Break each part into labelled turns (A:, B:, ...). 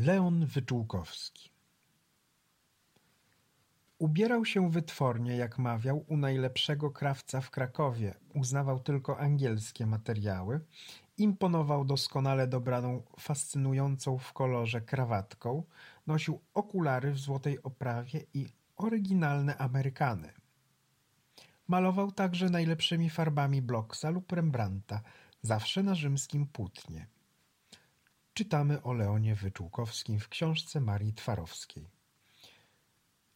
A: Leon Wyczółkowski. Ubierał się wytwornie, jak mawiał, u najlepszego krawca w Krakowie, uznawał tylko angielskie materiały, imponował doskonale dobraną, fascynującą w kolorze krawatką, nosił okulary w złotej oprawie i oryginalne Amerykany. Malował także najlepszymi farbami Blocksa lub Rembrandta, zawsze na rzymskim płótnie. Czytamy o Leonie Wyczółkowskim w książce Marii Twarowskiej.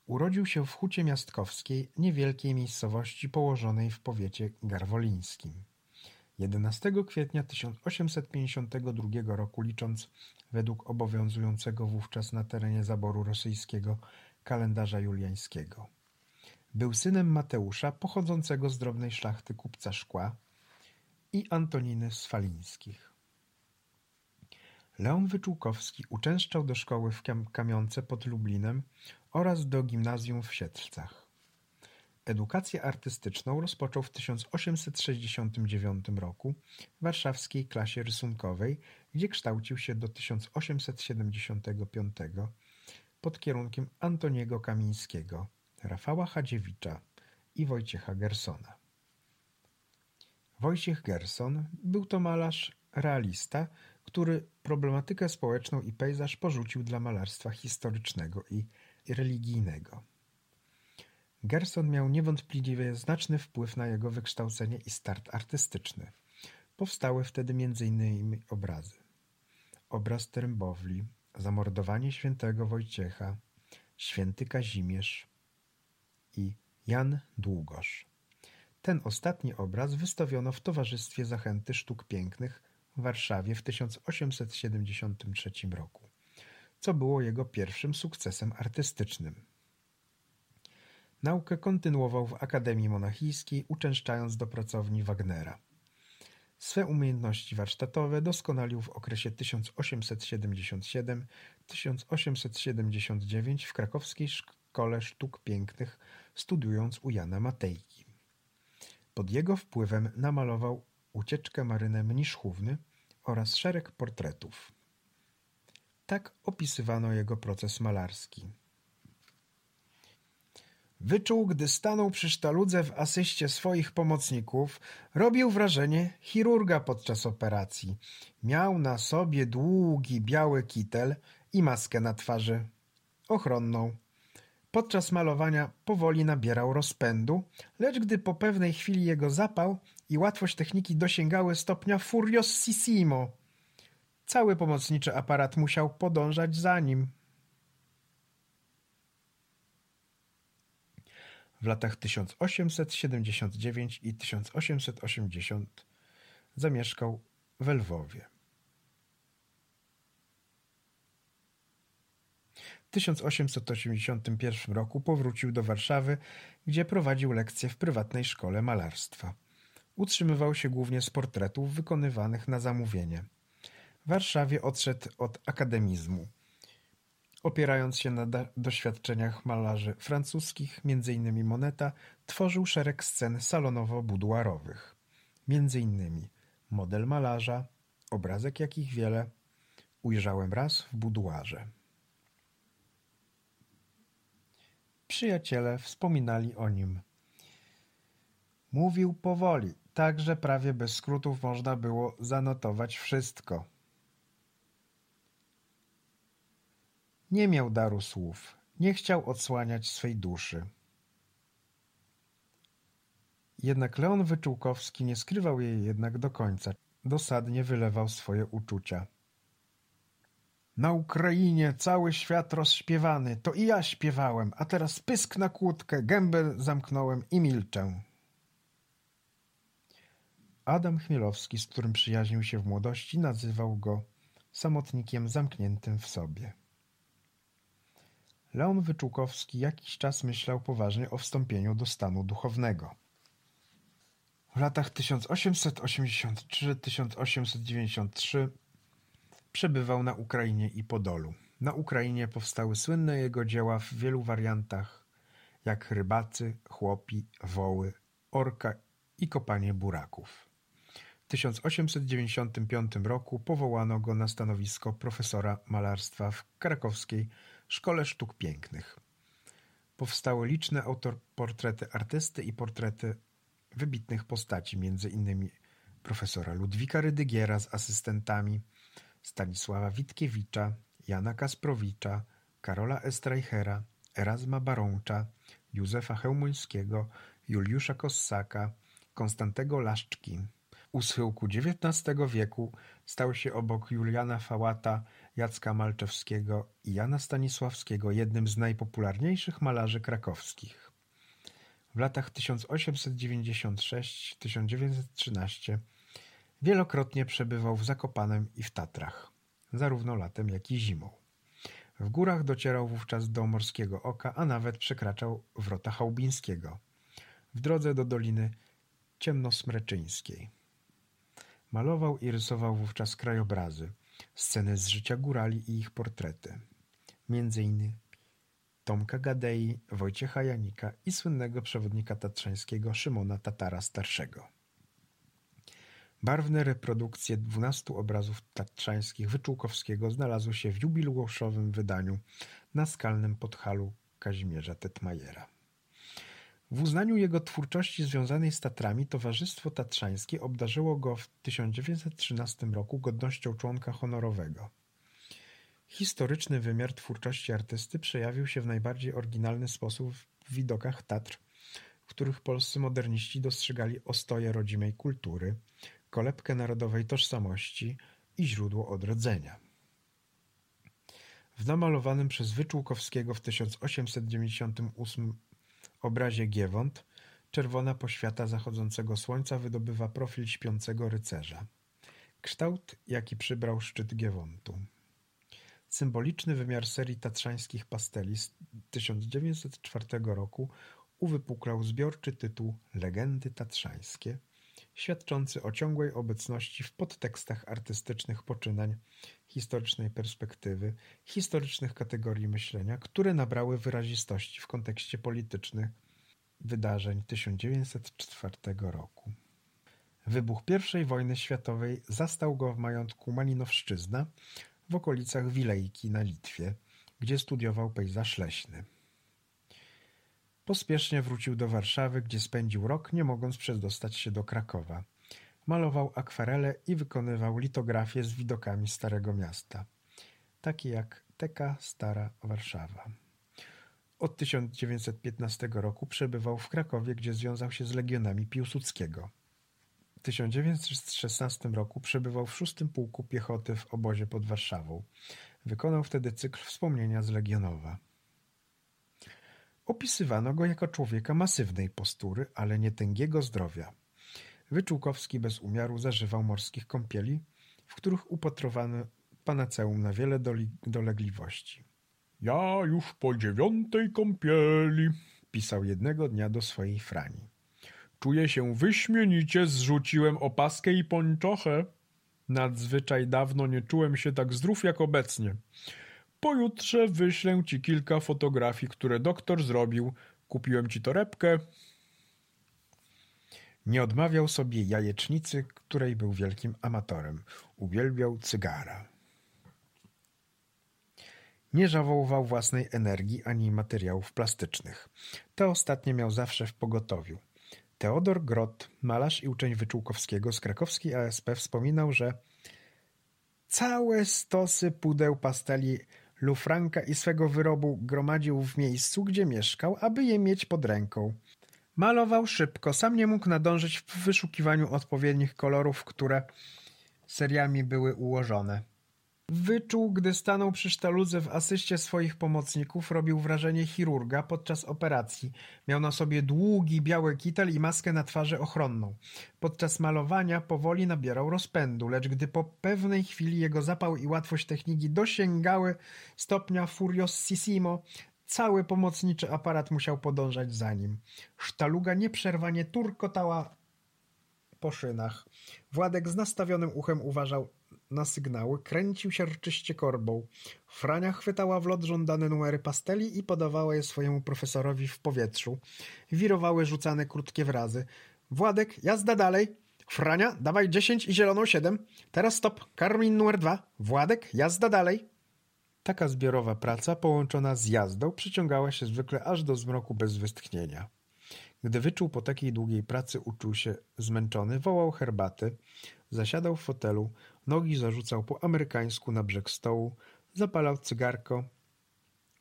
A: Urodził się w Hucie Miastkowskiej, niewielkiej miejscowości położonej w powiecie garwolińskim. 11 kwietnia 1852 roku licząc według obowiązującego wówczas na terenie zaboru rosyjskiego kalendarza juliańskiego. Był synem Mateusza, pochodzącego z drobnej szlachty kupca szkła i Antoniny Swalińskich. Leon Wyczółkowski uczęszczał do szkoły w Kamionce pod Lublinem oraz do gimnazjum w Siedlcach. Edukację artystyczną rozpoczął w 1869 roku w warszawskiej klasie rysunkowej, gdzie kształcił się do 1875 pod kierunkiem Antoniego Kamińskiego, Rafała Chadziewicza i Wojciecha Gersona. Wojciech Gerson był to malarz realista, który problematykę społeczną i pejzaż porzucił dla malarstwa historycznego i religijnego. Gerson miał niewątpliwie znaczny wpływ na jego wykształcenie i start artystyczny. Powstały wtedy m.in. obrazy. Obraz Trębowli, Zamordowanie świętego Wojciecha, Święty Kazimierz i Jan Długosz. Ten ostatni obraz wystawiono w Towarzystwie Zachęty Sztuk Pięknych w Warszawie w 1873 roku, co było jego pierwszym sukcesem artystycznym. Naukę kontynuował w Akademii Monachijskiej, uczęszczając do pracowni Wagnera. Swe umiejętności warsztatowe doskonalił w okresie 1877-1879 w krakowskiej Szkole Sztuk Pięknych, studiując u Jana Matejki. Pod jego wpływem namalował ucieczkę Marynę Mniszchówny oraz szereg portretów. Tak opisywano jego proces malarski. Wyczuł, gdy stanął przy sztaludze w asyście swoich pomocników, robił wrażenie chirurga podczas operacji. Miał na sobie długi biały kitel i maskę na twarzy, ochronną. Podczas malowania powoli nabierał rozpędu, lecz gdy po pewnej chwili jego zapał i łatwość techniki dosięgały stopnia furiosissimo, cały pomocniczy aparat musiał podążać za nim. W latach 1879 i 1880 zamieszkał w Lwowie. 1881 roku powrócił do Warszawy, gdzie prowadził lekcje w prywatnej szkole malarstwa. Utrzymywał się głównie z portretów wykonywanych na zamówienie. W Warszawie odszedł od akademizmu. Opierając się na doświadczeniach malarzy francuskich, m.in. Moneta, tworzył szereg scen salonowo-buduarowych. M.in. model malarza, obrazek jakich wiele, ujrzałem raz w buduarze. Przyjaciele wspominali o nim. Mówił powoli, tak że prawie bez skrótów można było zanotować wszystko. Nie miał daru słów, nie chciał odsłaniać swej duszy. Jednak Leon Wyczółkowski nie skrywał jej jednak do końca, dosadnie wylewał swoje uczucia. Na Ukrainie cały świat rozśpiewany, to i ja śpiewałem, a teraz pysk na kłódkę, gębę zamknąłem i milczę. Adam Chmielowski, z którym przyjaźnił się w młodości, nazywał go samotnikiem zamkniętym w sobie. Leon Wyczółkowski jakiś czas myślał poważnie o wstąpieniu do stanu duchownego. W latach 1883-1893 przebywał na Ukrainie i Podolu. Na Ukrainie powstały słynne jego dzieła w wielu wariantach, jak rybacy, chłopi, woły, orka i kopanie buraków. 1895 roku powołano go na stanowisko profesora malarstwa w krakowskiej Szkole Sztuk Pięknych. Powstały liczne autoportrety artysty i portrety wybitnych postaci, między innymi profesora Ludwika Rydygiera z asystentami, Stanisława Witkiewicza, Jana Kasprowicza, Karola Estreichera, Erasma Barącza, Józefa Chełmońskiego, Juliusza Kossaka, Konstantego Laszczki. U schyłku XIX wieku stał się obok Juliana Fałata, Jacka Malczewskiego i Jana Stanisławskiego jednym z najpopularniejszych malarzy krakowskich. W latach 1896-1913 wielokrotnie przebywał w Zakopanem i w Tatrach, zarówno latem jak i zimą. W górach docierał wówczas do Morskiego Oka, a nawet przekraczał wrota Chałbińskiego w drodze do Doliny Ciemnosmreczyńskiej. Malował i rysował wówczas krajobrazy, sceny z życia górali i ich portrety. Między innymi Tomka Gadei, Wojciecha Janika i słynnego przewodnika tatrzańskiego Szymona Tatara Starszego. Barwne reprodukcje dwunastu obrazów tatrzańskich Wyczółkowskiego znalazły się w jubileuszowym wydaniu na skalnym podhalu Kazimierza Tetmajera. W uznaniu jego twórczości związanej z Tatrami Towarzystwo Tatrzańskie obdarzyło go w 1913 roku godnością członka honorowego. Historyczny wymiar twórczości artysty przejawił się w najbardziej oryginalny sposób w widokach Tatr, w których polscy moderniści dostrzegali ostoje rodzimej kultury, kolebkę narodowej tożsamości i źródło odrodzenia. W namalowanym przez Wyczółkowskiego w 1898 obrazie Giewont czerwona poświata zachodzącego słońca wydobywa profil śpiącego rycerza. Kształt, jaki przybrał szczyt Giewontu. Symboliczny wymiar serii tatrzańskich pasteli z 1904 roku uwypuklał zbiorczy tytuł Legendy tatrzańskie, świadczący o ciągłej obecności w podtekstach artystycznych poczynań, historycznej perspektywy, historycznych kategorii myślenia, które nabrały wyrazistości w kontekście politycznych wydarzeń 1904 roku. Wybuch I wojny światowej zastał go w majątku Malinowszczyzna w okolicach Wilejki na Litwie, gdzie studiował pejzaż leśny. Pospiesznie wrócił do Warszawy, gdzie spędził rok, nie mogąc przedostać się do Krakowa. Malował akwarele i wykonywał litografie z widokami Starego Miasta, takie jak Teka Stara Warszawa. Od 1915 roku przebywał w Krakowie, gdzie związał się z legionami Piłsudskiego. W 1916 roku przebywał w szóstym pułku piechoty w obozie pod Warszawą. Wykonał wtedy cykl wspomnienia z Legionowa. Opisywano go jako człowieka masywnej postury, ale nie tęgiego zdrowia. Wyczółkowski bez umiaru zażywał morskich kąpieli, w których upatrowano panaceum na wiele dolegliwości. Ja już po dziewiątej kąpieli, pisał jednego dnia do swojej frani. Czuję się wyśmienicie, zrzuciłem opaskę i pończochę. Nadzwyczaj dawno nie czułem się tak zdrów jak obecnie. Pojutrze wyślę ci kilka fotografii, które doktor zrobił. Kupiłem ci torebkę. Nie odmawiał sobie jajecznicy, której był wielkim amatorem. Uwielbiał cygara. Nie żałował własnej energii ani materiałów plastycznych. Te ostatnie miał zawsze w pogotowiu. Teodor Grot, malarz i uczeń Wyczółkowskiego z krakowskiej ASP wspominał, że całe stosy pudeł pasteli Lufranka i swego wyrobu gromadził w miejscu, gdzie mieszkał, aby je mieć pod ręką. Malował szybko, sam nie mógł nadążyć w wyszukiwaniu odpowiednich kolorów, które seriami były ułożone. Wyczuł, gdy stanął przy sztaludze w asyście swoich pomocników, robił wrażenie chirurga podczas operacji. Miał na sobie długi, biały kitel i maskę na twarzy ochronną. Podczas malowania powoli nabierał rozpędu, lecz gdy po pewnej chwili jego zapał i łatwość techniki dosięgały stopnia furiosissimo, cały pomocniczy aparat musiał podążać za nim. Sztaluga nieprzerwanie turkotała po szynach. Władek z nastawionym uchem uważał na sygnały, kręcił się rczyście korbą. Frania chwytała w lot żądane numery pasteli i podawała je swojemu profesorowi w powietrzu. Wirowały rzucane krótkie wrazy. Władek, jazda dalej! Frania, dawaj dziesięć i zieloną siedem. Teraz stop, karmin numer dwa. Władek, jazda dalej. Taka zbiorowa praca połączona z jazdą przyciągała się zwykle aż do zmroku bez westchnienia. Gdy wyczuł po takiej długiej pracy, uczuł się zmęczony, wołał herbaty, zasiadał w fotelu, nogi zarzucał po amerykańsku na brzeg stołu, zapalał cygarko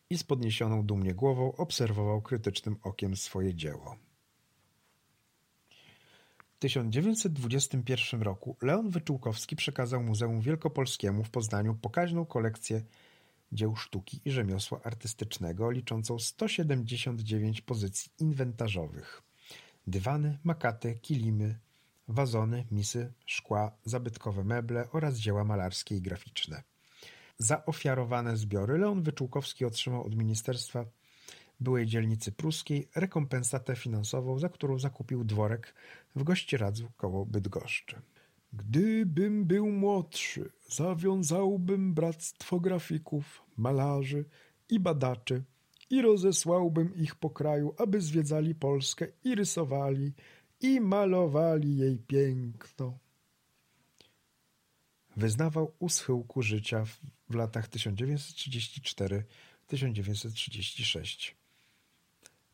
A: i z podniesioną dumnie głową obserwował krytycznym okiem swoje dzieło. W 1921 roku Leon Wyczółkowski przekazał Muzeum Wielkopolskiemu w Poznaniu pokaźną kolekcję dzieł sztuki i rzemiosła artystycznego liczącą 179 pozycji inwentarzowych. Dywany, makaty, kilimy, wazony, misy, szkła, zabytkowe meble oraz dzieła malarskie i graficzne. Za ofiarowane zbiory Leon Wyczółkowski otrzymał od Ministerstwa byłej dzielnicy pruskiej rekompensatę finansową, za którą zakupił dworek w Gościeradzu koło Bydgoszczy. Gdybym był młodszy, zawiązałbym bractwo grafików, malarzy i badaczy i rozesłałbym ich po kraju, aby zwiedzali Polskę i rysowali i malowali jej piękno. Wyznawał u schyłku życia w latach 1934-1936.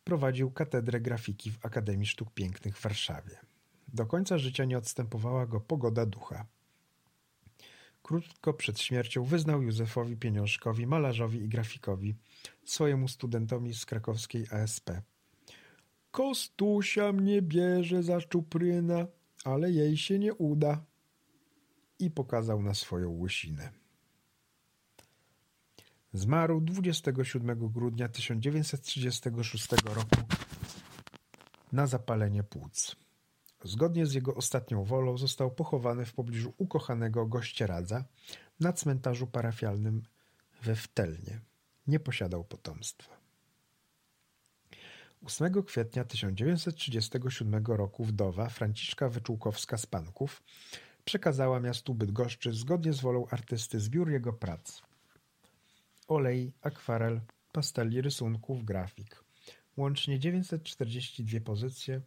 A: Prowadził katedrę grafiki w Akademii Sztuk Pięknych w Warszawie. Do końca życia nie odstępowała go pogoda ducha. Krótko przed śmiercią wyznał Józefowi Pieniążkowi, malarzowi i grafikowi, swojemu studentowi z krakowskiej ASP. Kostusia mnie bierze za czupryna, ale jej się nie uda. I pokazał na swoją łysinę. Zmarł 27 grudnia 1936 roku na zapalenie płuc. Zgodnie z jego ostatnią wolą został pochowany w pobliżu ukochanego Gościeradza na cmentarzu parafialnym we Wtelnie. Nie posiadał potomstwa. 8 kwietnia 1937 roku wdowa Franciszka Wyczółkowska z Panków przekazała miastu Bydgoszczy zgodnie z wolą artysty zbiór jego prac. Olej, akwarel, pasteli, rysunków, grafik. Łącznie 942 pozycje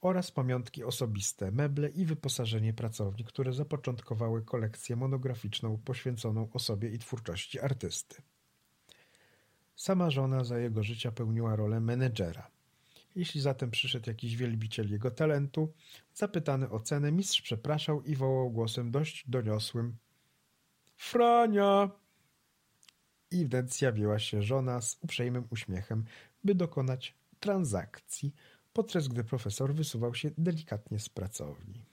A: oraz pamiątki osobiste, meble i wyposażenie pracowni, które zapoczątkowały kolekcję monograficzną poświęconą osobie i twórczości artysty. Sama żona za jego życia pełniła rolę menedżera. Jeśli zatem przyszedł jakiś wielbiciel jego talentu, zapytany o cenę, mistrz przepraszał i wołał głosem dość doniosłym Frania! I wnet zjawiła się żona z uprzejmym uśmiechem, by dokonać transakcji, podczas gdy profesor wysuwał się delikatnie z pracowni.